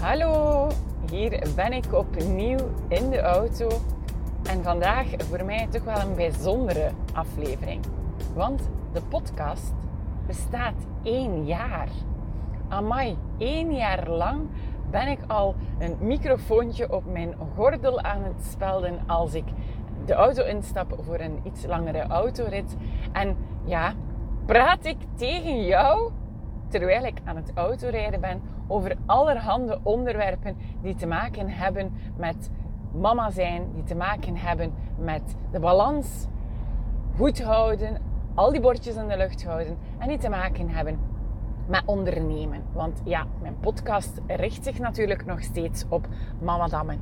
Hallo, hier ben ik opnieuw in de auto. En vandaag voor mij toch wel een bijzondere aflevering. Want de podcast bestaat één jaar. Amai, één jaar lang ben ik al een microfoontje op mijn gordel aan het spelden als ik de auto instap voor een iets langere autorit. En ja, praat ik tegen jou terwijl ik aan het autorijden ben over allerhande onderwerpen die te maken hebben met mama zijn, die te maken hebben met de balans goed houden, al die bordjes in de lucht houden en die te maken hebben met ondernemen. Want ja, mijn podcast richt zich natuurlijk nog steeds op mama dammen.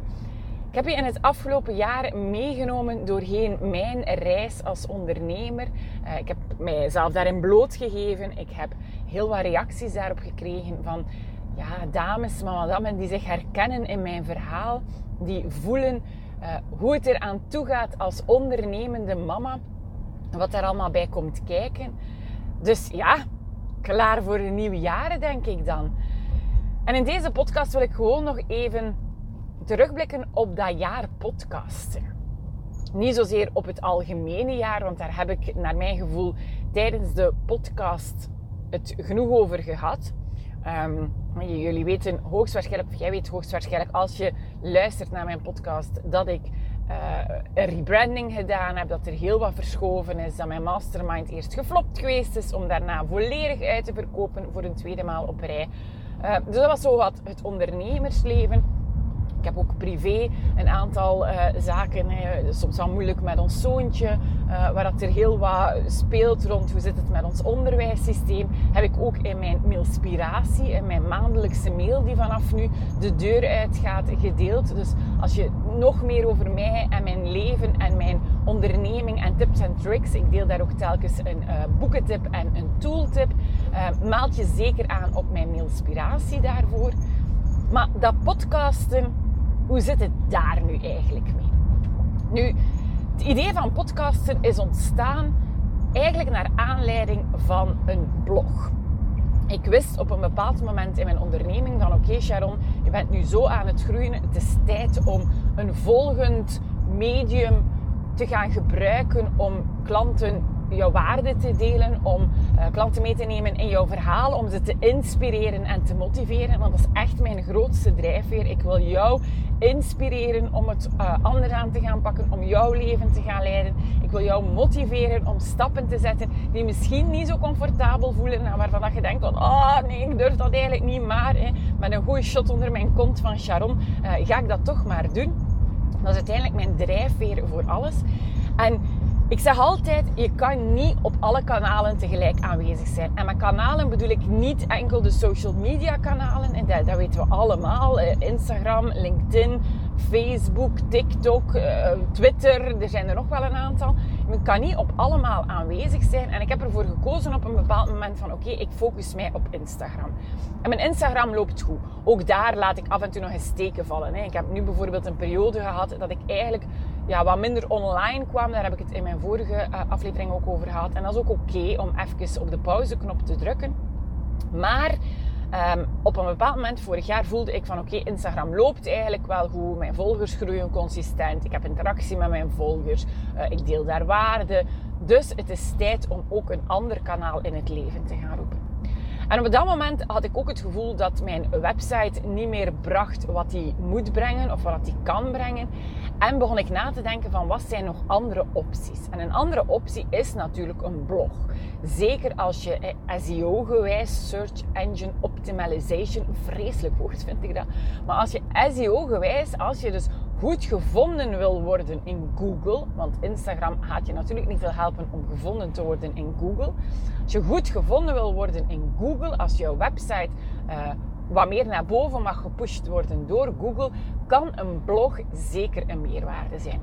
Ik heb je in het afgelopen jaar meegenomen doorheen mijn reis als ondernemer. Uh, ik heb mijzelf daarin blootgegeven. Ik heb heel wat reacties daarop gekregen van ja, dames, die zich herkennen in mijn verhaal. Die voelen uh, hoe het eraan toe gaat als ondernemende mama. Wat daar allemaal bij komt kijken. Dus ja, klaar voor de nieuwe jaren denk ik dan. En in deze podcast wil ik gewoon nog even terugblikken op dat jaar podcasten. Niet zozeer op het algemene jaar, want daar heb ik naar mijn gevoel tijdens de podcast het genoeg over gehad. Um, jullie weten hoogstwaarschijnlijk, of jij weet hoogstwaarschijnlijk als je luistert naar mijn podcast, dat ik uh, een rebranding gedaan heb, dat er heel wat verschoven is, dat mijn mastermind eerst geflopt geweest is om daarna volledig uit te verkopen voor een tweede maal op rij. Uh, dus dat was zo wat het ondernemersleven. Ik heb ook privé een aantal uh, zaken, hè, soms wel moeilijk met ons zoontje, uh, waar dat er heel wat speelt rond hoe zit het met ons onderwijssysteem. Heb ik ook in mijn mailspiratie, in mijn maandelijkse mail die vanaf nu de deur uitgaat, gedeeld. Dus als je nog meer over mij en mijn leven en mijn onderneming en tips en tricks, ik deel daar ook telkens een boekentip en een tooltip, maalt je zeker aan op mijn mailspiratie daarvoor. Maar dat podcasten hoe zit het daar nu eigenlijk mee? Nu, het idee van podcasten is ontstaan eigenlijk naar aanleiding van een blog. Ik wist op een bepaald moment in mijn onderneming van oké Sharon, je bent nu zo aan het groeien, het is tijd om een volgend medium te gaan gebruiken om klanten jouw waarde te delen, om uh, klanten mee te nemen in jouw verhaal, om ze te inspireren en te motiveren. Want dat is echt mijn grootste drijfveer. Ik wil jou inspireren om het uh, anders aan te gaan pakken, om jouw leven te gaan leiden. Ik wil jou motiveren om stappen te zetten die misschien niet zo comfortabel voelen en waarvan dat je denkt van, oh nee, ik durf dat eigenlijk niet, maar hè, met een goede shot onder mijn kont van Sharon uh, ga ik dat toch maar doen. Dat is uiteindelijk mijn drijfveer voor alles. En ik zeg altijd, je kan niet op alle kanalen tegelijk aanwezig zijn. En met kanalen bedoel ik niet enkel de social media kanalen. En dat, dat weten we allemaal. Eh, Instagram, LinkedIn, Facebook, TikTok, eh, Twitter. Er zijn er nog wel een aantal. Je kan niet op allemaal aanwezig zijn. En ik heb ervoor gekozen op een bepaald moment van... Oké, ik focus mij op Instagram. En mijn Instagram loopt goed. Ook daar laat ik af en toe nog eens steken vallen. Ik heb nu bijvoorbeeld een periode gehad dat ik eigenlijk ja, wat minder online kwam. Daar heb ik het in mijn vorige uh, aflevering ook over gehad. En dat is ook oké om even op de pauzeknop te drukken. Maar um, op een bepaald moment vorig jaar voelde ik van oké, Instagram loopt eigenlijk wel goed. Mijn volgers groeien consistent. Ik heb interactie met mijn volgers. Uh, ik deel daar waarde. Dus het is tijd om ook een ander kanaal in het leven te gaan roepen. En op dat moment had ik ook het gevoel dat mijn website niet meer bracht wat hij moet brengen of wat hij kan brengen. En begon ik na te denken van wat zijn nog andere opties. En een andere optie is natuurlijk een blog. Zeker als je eh, SEO-gewijs, Search Engine Optimization, vreselijk woord vind ik dat. Maar als je SEO-gewijs, als je dus goed gevonden wil worden in Google, want Instagram gaat je natuurlijk niet veel helpen om gevonden te worden in Google. Als je goed gevonden wil worden in Google, als jouw website uh, wat meer naar boven mag gepusht worden door Google, kan een blog zeker een meerwaarde zijn.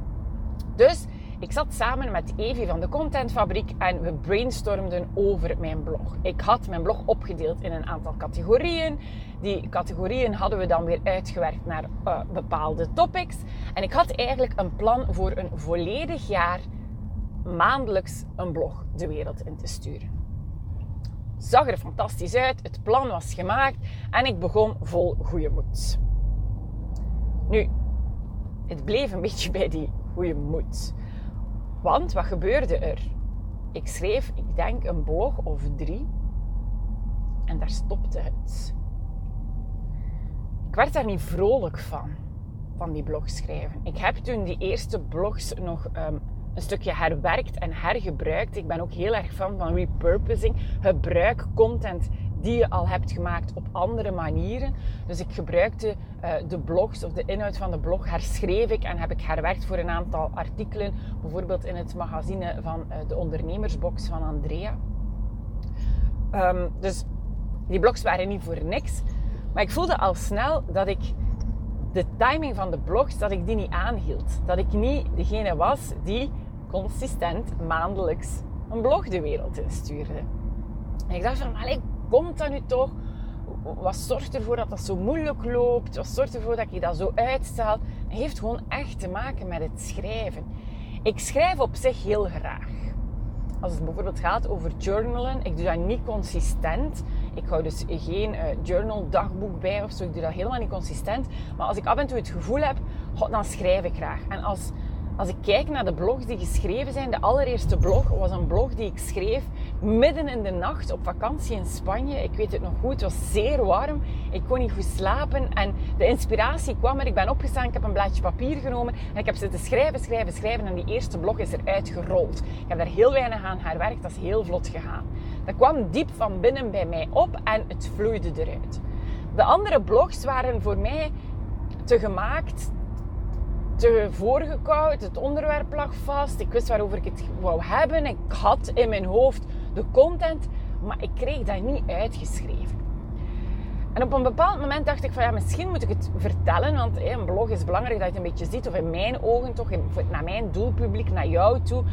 Dus ik zat samen met Evie van de Contentfabriek en we brainstormden over mijn blog. Ik had mijn blog opgedeeld in een aantal categorieën. Die categorieën hadden we dan weer uitgewerkt naar uh, bepaalde topics. En ik had eigenlijk een plan voor een volledig jaar maandelijks een blog de wereld in te sturen. Zag er fantastisch uit, het plan was gemaakt en ik begon vol goede moed. Nu, het bleef een beetje bij die goede moed. Want wat gebeurde er? Ik schreef, ik denk, een blog of drie. En daar stopte het. Ik werd daar niet vrolijk van, van die blog schrijven. Ik heb toen die eerste blogs nog um, een stukje herwerkt en hergebruikt. Ik ben ook heel erg fan van repurposing. Gebruik content die je al hebt gemaakt op andere manieren. Dus ik gebruikte uh, de blogs of de inhoud van de blog, herschreef ik en heb ik herwerkt voor een aantal artikelen. Bijvoorbeeld in het magazine van uh, de ondernemersbox van Andrea. Um, dus die blogs waren niet voor niks. Maar ik voelde al snel dat ik de timing van de blogs, dat ik die niet aanhield. Dat ik niet degene was die consistent maandelijks een blog de wereld in stuurde. En ik dacht van, allee, komt dat nu toch? Wat zorgt ervoor dat dat zo moeilijk loopt? Wat zorgt ervoor dat ik dat zo uitstel? Het heeft gewoon echt te maken met het schrijven. Ik schrijf op zich heel graag. Als het bijvoorbeeld gaat over journalen, ik doe dat niet consistent. Ik hou dus geen uh, journal dagboek bij of zo. Ik doe dat helemaal niet consistent. Maar als ik af en toe het gevoel heb, dan schrijf ik graag. En als als ik kijk naar de blogs die geschreven zijn, de allereerste blog was een blog die ik schreef midden in de nacht op vakantie in Spanje. Ik weet het nog goed, het was zeer warm. Ik kon niet goed slapen en de inspiratie kwam er. Ik ben opgestaan, ik heb een blaadje papier genomen en ik heb zitten schrijven, schrijven, schrijven en die eerste blog is eruit gerold. Ik heb daar heel weinig aan herwerkt, dat is heel vlot gegaan. Dat kwam diep van binnen bij mij op en het vloeide eruit. De andere blogs waren voor mij te gemaakt te voorgekoud. Het onderwerp lag vast. Ik wist waarover ik het wou hebben. Ik had in mijn hoofd de content, maar ik kreeg dat niet uitgeschreven. En op een bepaald moment dacht ik van ja, misschien moet ik het vertellen, want een blog is belangrijk dat je het een beetje ziet, of in mijn ogen toch, naar mijn doelpubliek, naar jou toe,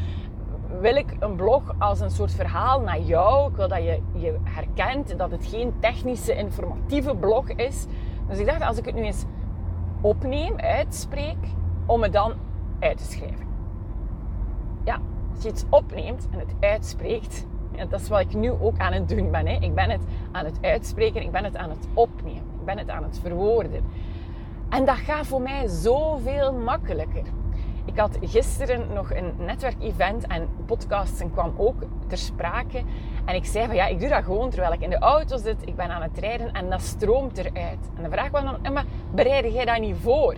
wil ik een blog als een soort verhaal naar jou. Ik wil dat je je herkent, dat het geen technische, informatieve blog is. Dus ik dacht, als ik het nu eens opneem, uitspreek, om het dan uit te schrijven. Ja, als je iets opneemt en het uitspreekt, ja, dat is wat ik nu ook aan het doen ben. Hè. Ik ben het aan het uitspreken, ik ben het aan het opnemen, ik ben het aan het verwoorden. En dat gaat voor mij zoveel makkelijker. Ik had gisteren nog een netwerkevent en podcasten kwam ook ter sprake. En ik zei van ja, ik doe dat gewoon terwijl ik in de auto zit, ik ben aan het rijden en dat stroomt eruit. En de vraag was dan, maar bereid jij dat niet voor?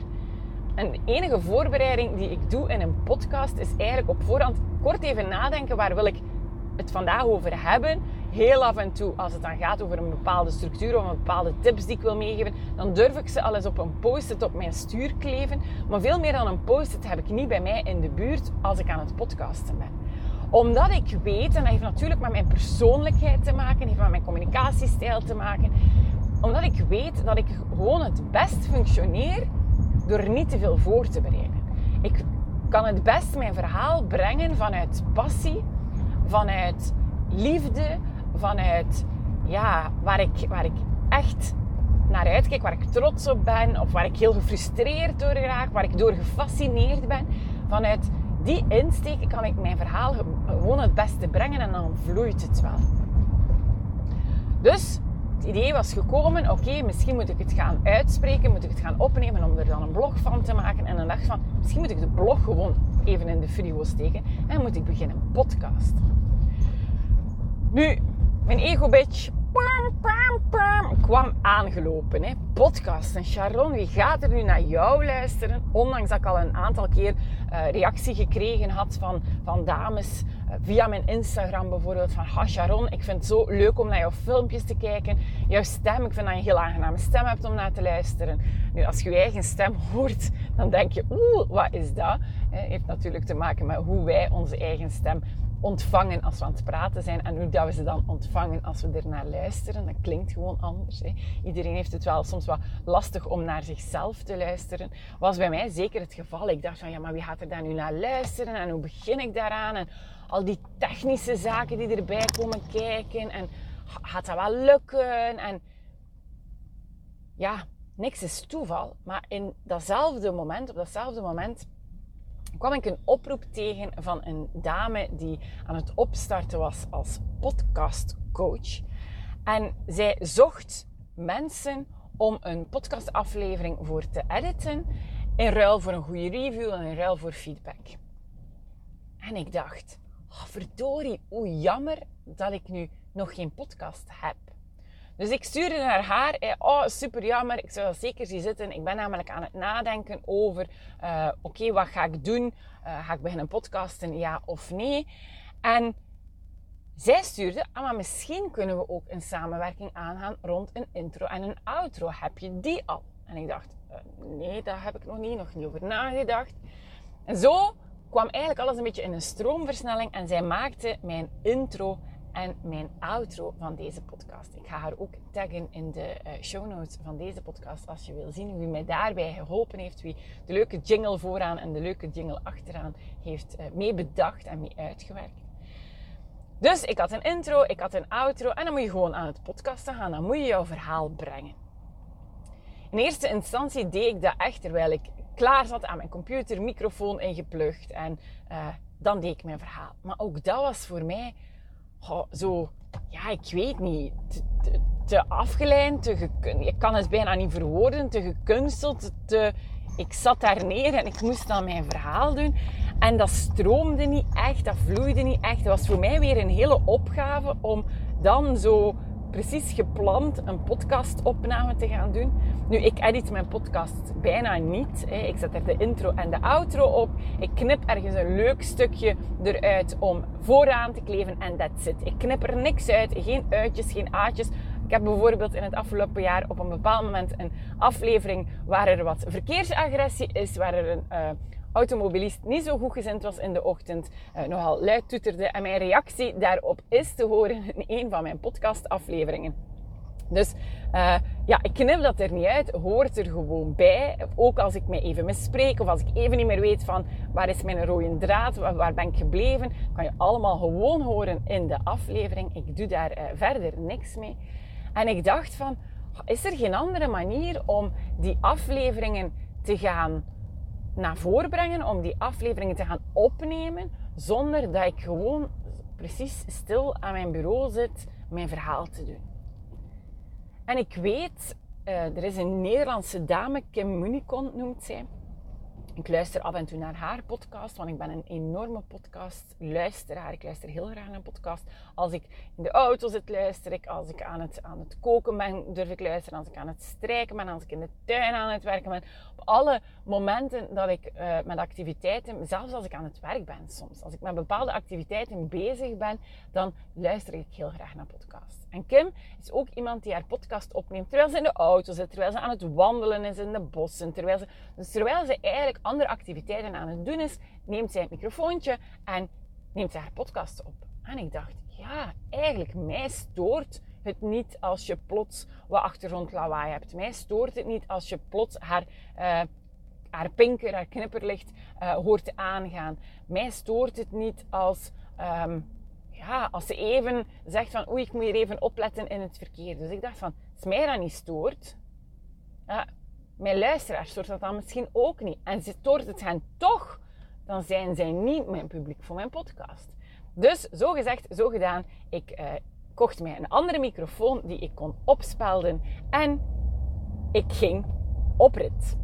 En de enige voorbereiding die ik doe in een podcast is eigenlijk op voorhand kort even nadenken waar wil ik het vandaag over hebben. Heel af en toe, als het dan gaat over een bepaalde structuur of een bepaalde tips die ik wil meegeven, dan durf ik ze alles op een post-it op mijn stuur kleven. Maar veel meer dan een post-it heb ik niet bij mij in de buurt als ik aan het podcasten ben omdat ik weet, en dat heeft natuurlijk met mijn persoonlijkheid te maken, heeft met mijn communicatiestijl te maken. Omdat ik weet dat ik gewoon het best functioneer door niet te veel voor te bereiden. Ik kan het best mijn verhaal brengen vanuit passie, vanuit liefde, vanuit ja, waar, ik, waar ik echt naar uitkijk, waar ik trots op ben, of waar ik heel gefrustreerd door raak, waar ik door gefascineerd ben. Vanuit die insteek kan ik mijn verhaal gewoon het beste brengen en dan vloeit het wel. Dus het idee was gekomen, oké, misschien moet ik het gaan uitspreken, moet ik het gaan opnemen om er dan een blog van te maken. En dan dacht van, misschien moet ik de blog gewoon even in de frigo steken en moet ik beginnen podcast. Nu, mijn ego-bitch kwam aangelopen. Hè. Podcast. En Sharon, wie gaat er nu naar jou luisteren? Ondanks dat ik al een aantal keer uh, reactie gekregen had van, van dames via mijn Instagram bijvoorbeeld. Van, ha Sharon, ik vind het zo leuk om naar jouw filmpjes te kijken. Jouw stem, ik vind dat je een heel aangename stem hebt om naar te luisteren. Nu, als je je eigen stem hoort, dan denk je, oeh, wat is dat? Het heeft natuurlijk te maken met hoe wij onze eigen stem ontvangen als we aan het praten zijn en hoe dat we ze dan ontvangen als we ernaar luisteren. Dat klinkt gewoon anders. Hè. Iedereen heeft het wel soms wat lastig om naar zichzelf te luisteren. Was bij mij zeker het geval. Ik dacht van ja, maar wie gaat er dan nu naar luisteren en hoe begin ik daaraan? En al die technische zaken die erbij komen kijken en gaat dat wel lukken? En ja, niks is toeval. Maar in datzelfde moment, op datzelfde moment kwam ik een oproep tegen van een dame die aan het opstarten was als podcastcoach. En zij zocht mensen om een podcastaflevering voor te editen. In ruil voor een goede review en in ruil voor feedback. En ik dacht, oh, verdorie, hoe jammer dat ik nu nog geen podcast heb. Dus ik stuurde naar haar, eh, oh super jammer, ik zou dat zeker zien zitten. Ik ben namelijk aan het nadenken over, uh, oké, wat ga ik doen? Uh, ga ik beginnen podcasten, ja of nee? En zij stuurde, ah, maar misschien kunnen we ook een samenwerking aangaan rond een intro en een outro. Heb je die al? En ik dacht, nee, daar heb ik nog niet, nog niet over nagedacht. En zo kwam eigenlijk alles een beetje in een stroomversnelling en zij maakte mijn intro en mijn outro van deze podcast. Ik ga haar ook taggen in de uh, show notes van deze podcast als je wil zien wie mij daarbij geholpen heeft, wie de leuke jingle vooraan en de leuke jingle achteraan heeft uh, mee bedacht en mee uitgewerkt. Dus ik had een intro, ik had een outro en dan moet je gewoon aan het podcasten gaan. Dan moet je jouw verhaal brengen. In eerste instantie deed ik dat echt terwijl ik klaar zat aan mijn computer, microfoon ingeplucht en uh, dan deed ik mijn verhaal. Maar ook dat was voor mij zo, ja, ik weet niet, te, afgeleid, te ik kan het bijna niet verwoorden, te gekunsteld, te, ik zat daar neer en ik moest dan mijn verhaal doen. En dat stroomde niet echt, dat vloeide niet echt. Het was voor mij weer een hele opgave om dan zo precies gepland een podcastopname te gaan doen. Nu, ik edit mijn podcast bijna niet. Ik zet er de intro en de outro op. Ik knip ergens een leuk stukje eruit om vooraan te kleven en that's it. Ik knip er niks uit, geen uitjes, geen aatjes. Ik heb bijvoorbeeld in het afgelopen jaar op een bepaald moment een aflevering waar er wat verkeersagressie is, waar er een... Uh, automobilist niet zo goed gezind was in de ochtend, uh, nogal luid toeterde. En mijn reactie daarop is te horen in een van mijn podcastafleveringen. Dus uh, ja, ik knip dat er niet uit, hoort er gewoon bij. Ook als ik mij even misspreek of als ik even niet meer weet van waar is mijn rode draad, waar ben ik gebleven, kan je allemaal gewoon horen in de aflevering. Ik doe daar uh, verder niks mee. En ik dacht van, is er geen andere manier om die afleveringen te gaan naar voren brengen, om die afleveringen te gaan opnemen, zonder dat ik gewoon precies stil aan mijn bureau zit mijn verhaal te doen. En ik weet, uh, er is een Nederlandse dame, Kim Municon noemt zij. Ik luister af en toe naar haar podcast, want ik ben een enorme podcastluisteraar. Ik luister heel graag naar een podcast. Als ik in de auto zit, luister ik. Als ik aan het, aan het koken ben, durf ik luisteren. Als ik aan het strijken ben, als ik in de tuin aan het werken ben. Op alle momenten dat ik uh, met activiteiten, zelfs als ik aan het werk ben soms. Als ik met bepaalde activiteiten bezig ben, dan luister ik heel graag naar podcasts. En Kim is ook iemand die haar podcast opneemt terwijl ze in de auto zit, terwijl ze aan het wandelen is in de bossen. Terwijl ze, dus terwijl ze eigenlijk andere activiteiten aan het doen is, neemt zij het microfoontje en neemt zij haar podcast op. En ik dacht, ja, eigenlijk mij stoort het niet als je plots wat achtergrondlawaai hebt. Mij stoort het niet als je plots haar, uh, haar pinker, haar knipperlicht uh, hoort aangaan. Mij stoort het niet als... Um, ja, als ze even zegt van oei, ik moet hier even opletten in het verkeer. Dus ik dacht van, als mij dat niet stoort, mijn luisteraars stoort dat dan misschien ook niet. En stoort het hen toch, dan zijn zij niet mijn publiek voor mijn podcast. Dus zo gezegd, zo gedaan. Ik eh, kocht mij een andere microfoon die ik kon opspelden en ik ging op rit.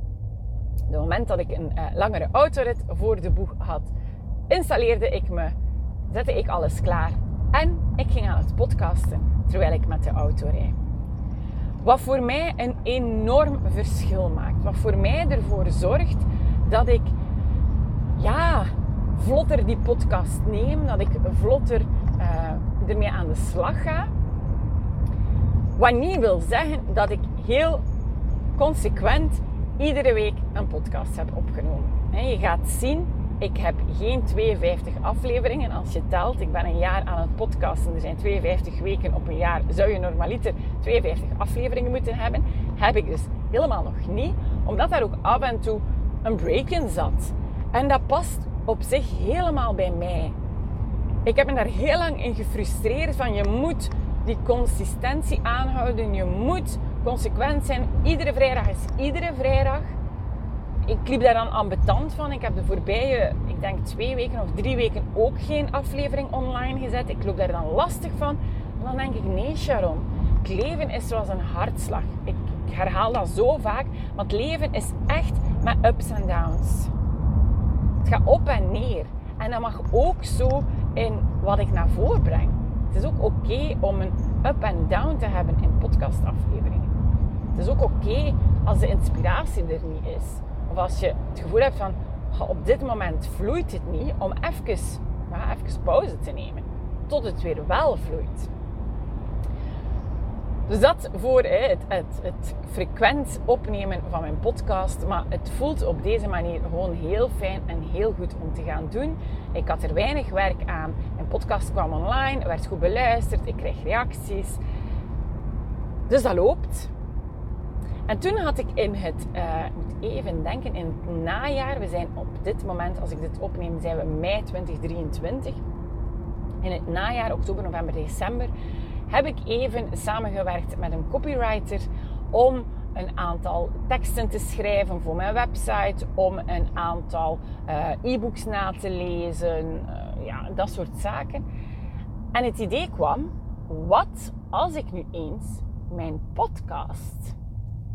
Op moment dat ik een uh, langere autorit voor de boeg had, installeerde ik me zette ik alles klaar en ik ging aan het podcasten terwijl ik met de auto rijd. Wat voor mij een enorm verschil maakt. Wat voor mij ervoor zorgt dat ik ja, vlotter die podcast neem, dat ik vlotter uh, ermee aan de slag ga. Wat niet wil zeggen dat ik heel consequent iedere week een podcast heb opgenomen. je gaat zien ik heb geen 52 afleveringen als je telt. Ik ben een jaar aan het podcasten. Er zijn 52 weken op een jaar. Zou je normaliter 52 afleveringen moeten hebben? Heb ik dus helemaal nog niet. Omdat daar ook af en toe een break in zat. En dat past op zich helemaal bij mij. Ik heb me daar heel lang in gefrustreerd van je moet die consistentie aanhouden. Je moet consequent zijn. Iedere vrijdag is iedere vrijdag ik liep daar dan ambetant van. Ik heb de voorbije, ik denk twee weken of drie weken ook geen aflevering online gezet. Ik loop daar dan lastig van. En dan denk ik, nee Sharon, het leven is zoals een hartslag. Ik herhaal dat zo vaak. Maar het leven is echt met ups en downs. Het gaat op en neer. En dat mag ook zo in wat ik naar voren breng. Het is ook oké om een up en down te hebben in podcastafleveringen. Het is ook oké als de inspiratie er niet is. Of als je het gevoel hebt van, op dit moment vloeit het niet, om even, ja, even pauze te nemen. Tot het weer wel vloeit. Dus dat voor het, het, het, frequent opnemen van mijn podcast. Maar het voelt op deze manier gewoon heel fijn en heel goed om te gaan doen. Ik had er weinig werk aan. Mijn podcast kwam online, werd goed beluisterd, ik kreeg reacties. Dus dat loopt. En toen had ik in het, moet even denken, in het najaar, we zijn op dit moment, als ik dit opneem, zijn we mei 2023. In het najaar, oktober, november, december, heb ik even samengewerkt met een copywriter om een aantal teksten te schrijven voor mijn website, om een aantal uh, e-books na te lezen, uh, ja, dat soort zaken. En het idee kwam, wat als ik nu eens mijn podcast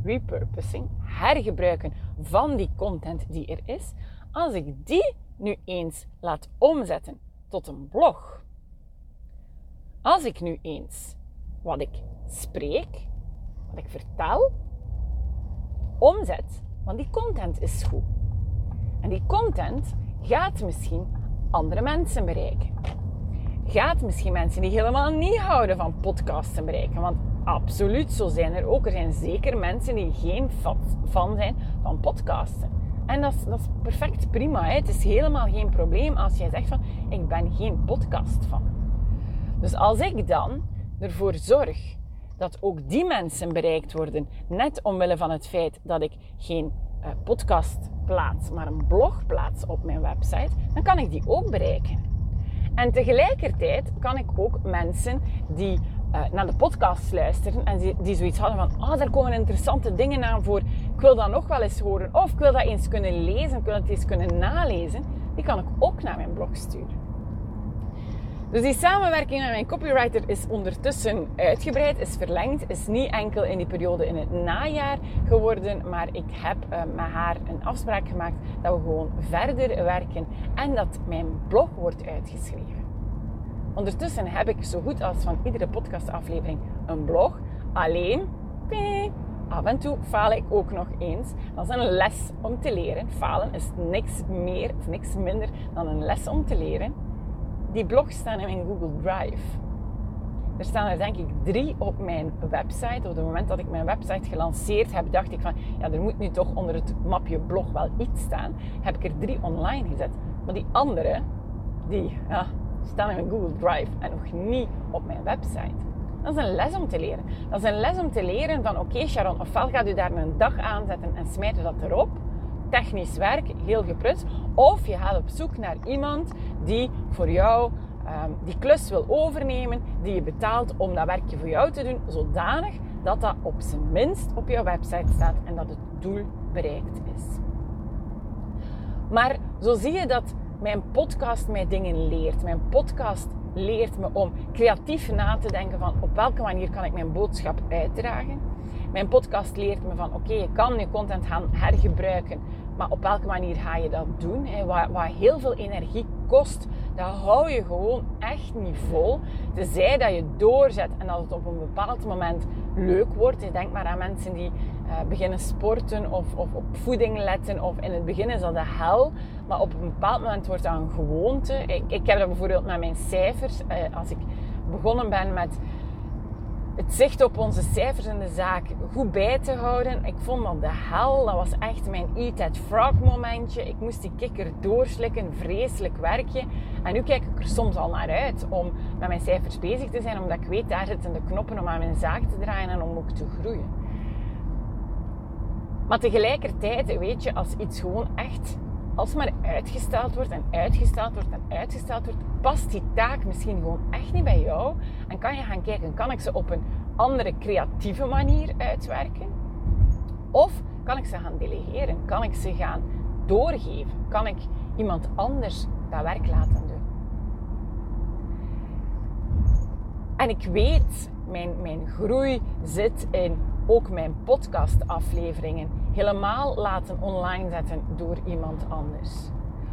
repurposing, hergebruiken van die content die er is, als ik die nu eens laat omzetten tot een blog. Als ik nu eens wat ik spreek, wat ik vertel, omzet, want die content is goed. En die content gaat misschien andere mensen bereiken. Gaat misschien mensen die helemaal niet houden van podcasten bereiken. Want absoluut, zo zijn er ook. Er zijn zeker mensen die geen fan zijn van podcasten. En dat is, dat is perfect prima. Hè? Het is helemaal geen probleem als jij zegt van ik ben geen podcast van. Dus als ik dan ervoor zorg dat ook die mensen bereikt worden, net omwille van het feit dat ik geen uh, podcast plaats, maar een blog plaats op mijn website, dan kan ik die ook bereiken. En tegelijkertijd kan ik ook mensen die uh, naar de podcast luisteren en die, die zoiets hadden van, oh, daar komen interessante dingen aan voor, ik wil dat nog wel eens horen, of ik wil dat eens kunnen lezen, ik wil het eens kunnen nalezen, die kan ik ook naar mijn blog sturen. Dus die samenwerking met mijn copywriter is ondertussen uitgebreid, is verlengd, is niet enkel in die periode in het najaar geworden, maar ik heb uh, met haar een afspraak gemaakt dat we gewoon verder werken en dat mijn blog wordt uitgeschreven. Ondertussen heb ik zo goed als van iedere podcastaflevering een blog. Alleen, af en toe faal ik ook nog eens. Dat is een les om te leren. Falen is niks meer of niks minder dan een les om te leren die blogs staan in mijn Google Drive. Er staan er denk ik drie op mijn website. Op het moment dat ik mijn website gelanceerd heb, dacht ik van ja, er moet nu toch onder het mapje blog wel iets staan. Heb ik er drie online gezet. Maar die andere, die ja, staan in mijn Google Drive en nog niet op mijn website. Dat is een les om te leren. Dat is een les om te leren van oké Sharon, ofwel gaat u daar een dag aanzetten en smijt u dat erop technisch werk, heel geprutst. Of je gaat op zoek naar iemand die voor jou um, die klus wil overnemen, die je betaalt om dat werkje voor jou te doen, zodanig dat dat op zijn minst op jouw website staat en dat het doel bereikt is. Maar zo zie je dat mijn podcast mij dingen leert. Mijn podcast leert me om creatief na te denken van op welke manier kan ik mijn boodschap uitdragen. Mijn podcast leert me van oké, je kan je content gaan hergebruiken maar op welke manier ga je dat doen? Hè? Wat, wat heel veel energie kost, dat hou je gewoon echt niet vol. Tenzij dat je doorzet en dat het op een bepaald moment leuk wordt. Denk maar aan mensen die beginnen sporten of, of, op voeding letten. Of in het begin is dat de hel. Maar op een bepaald moment wordt dat een gewoonte. Ik, ik heb dat bijvoorbeeld met mijn cijfers. Uh, als ik begonnen ben met het zicht op onze cijfers in de zaak goed bij te houden. Ik vond dat de hel. Dat was echt mijn eat that frog momentje. Ik moest die kikker doorslikken. Vreselijk werkje. En nu kijk ik er soms al naar uit om met mijn cijfers bezig te zijn. Omdat ik weet, daar zitten de knoppen om aan mijn zaak te draaien en om ook te groeien. Maar tegelijkertijd weet je, als iets gewoon echt als maar uitgesteld wordt en uitgesteld wordt en uitgesteld wordt, past die taak misschien gewoon echt niet bij jou. En kan je gaan kijken, kan ik ze op een andere creatieve manier uitwerken? Of kan ik ze gaan delegeren? Kan ik ze gaan doorgeven? Kan ik iemand anders dat werk laten doen? En ik weet, mijn, mijn groei zit in ook mijn podcastafleveringen helemaal laten online zetten door iemand anders.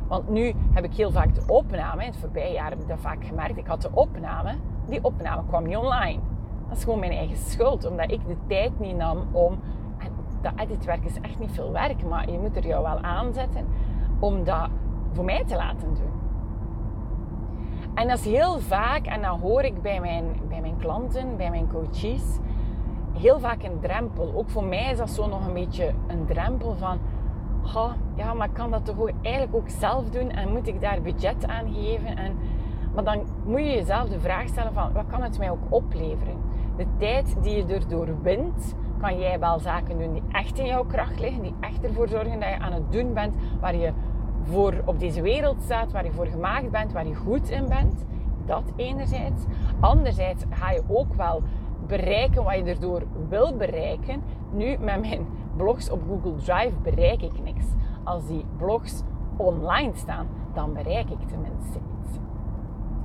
Want nu heb ik heel vaak de opname, in het voorbije jaar heb ik dat vaak gemerkt, ik had de opname, die opname kwam niet online. Dat is gewoon mijn eigen schuld, omdat ik de tijd niet nam om, en dat editwerk is echt niet veel werk, maar je moet er jou wel aanzetten om dat voor mij te laten doen. En dat is heel vaak, en dat hoor ik bij mijn, bij mijn klanten, bij mijn coaches, heel vaak een drempel. Ook voor mij is dat zo nog een beetje een drempel van, oh, ja, maar ik kan dat toch eigenlijk ook zelf doen en moet ik daar budget aan geven? En, maar dan moet je jezelf de vraag stellen van, wat kan het mij ook opleveren? De tijd die je erdoor wint, kan jij wel zaken doen die echt in jouw kracht liggen, die echt ervoor zorgen dat je aan het doen bent waar je voor op deze wereld staat, waar je voor gemaakt bent, waar je goed in bent. Dat enerzijds. Anderzijds ga je ook wel bereiken wat je erdoor wil bereiken. Nu, met mijn blogs op Google Drive bereik ik niks. Als die blogs online staan, dan bereik ik tenminste iets.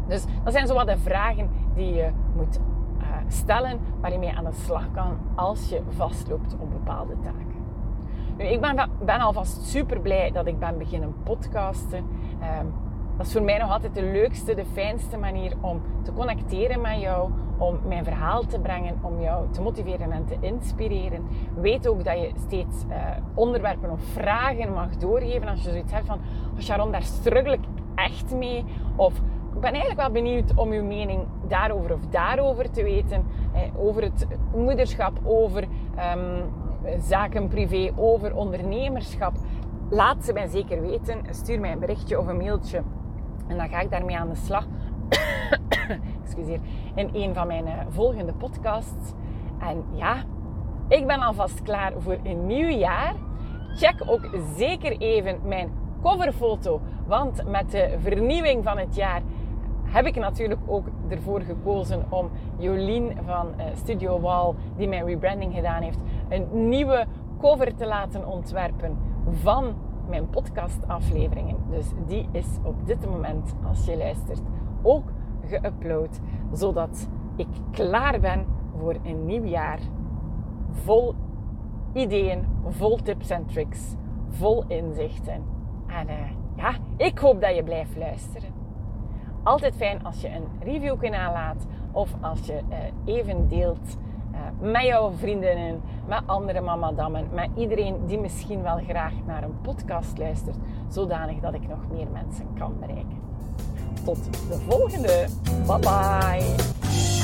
Dus dat zijn zo wat de vragen die je moet uh, stellen, waar je mee aan de slag kan als je vastloopt op bepaalde taken. Nu, ik ben, ben alvast super blij dat ik ben beginnen podcasten. Um, dat is voor mij nog altijd de leukste, de fijnste manier om te connecteren met jou, om mijn verhaal te brengen, om jou te motiveren en te inspireren. Weet ook dat je steeds uh, onderwerpen of vragen mag doorgeven als je zoiets hebt van, oh Sharon, daar struggle ik echt mee. Of ik ben eigenlijk wel benieuwd om uw mening daarover of daarover te weten. Eh, over het moederschap, over um, zaken privé, over ondernemerschap. Laat ze mij zeker weten. Stuur mij een berichtje of een mailtje. En dan ga ik daarmee aan de slag. Excuseer. In een van mijn eh, volgende podcasts. En ja, ik ben alvast klaar voor een nieuw jaar. Check ook zeker even mijn coverfoto. Want met de vernieuwing van het jaar heb ik natuurlijk ook ervoor gekozen om Jolien van eh, Studio Wall, die mijn rebranding gedaan heeft, een nieuwe cover te laten ontwerpen van mijn podcastafleveringen. Dus die is op dit moment, als je luistert, ook geüpload, zodat ik klaar ben voor een nieuw jaar vol ideeën, vol tips en tricks, vol inzichten. En uh, ja, ik hoop dat je blijft luisteren. Altijd fijn als je een review nalaat of als je uh, even deelt uh, met jouw vriendinnen, met andere mamadammen, met iedereen die misschien wel graag naar een podcast luistert, zodanig dat ik nog meer mensen kan bereiken. Tot de volgende. Bye bye.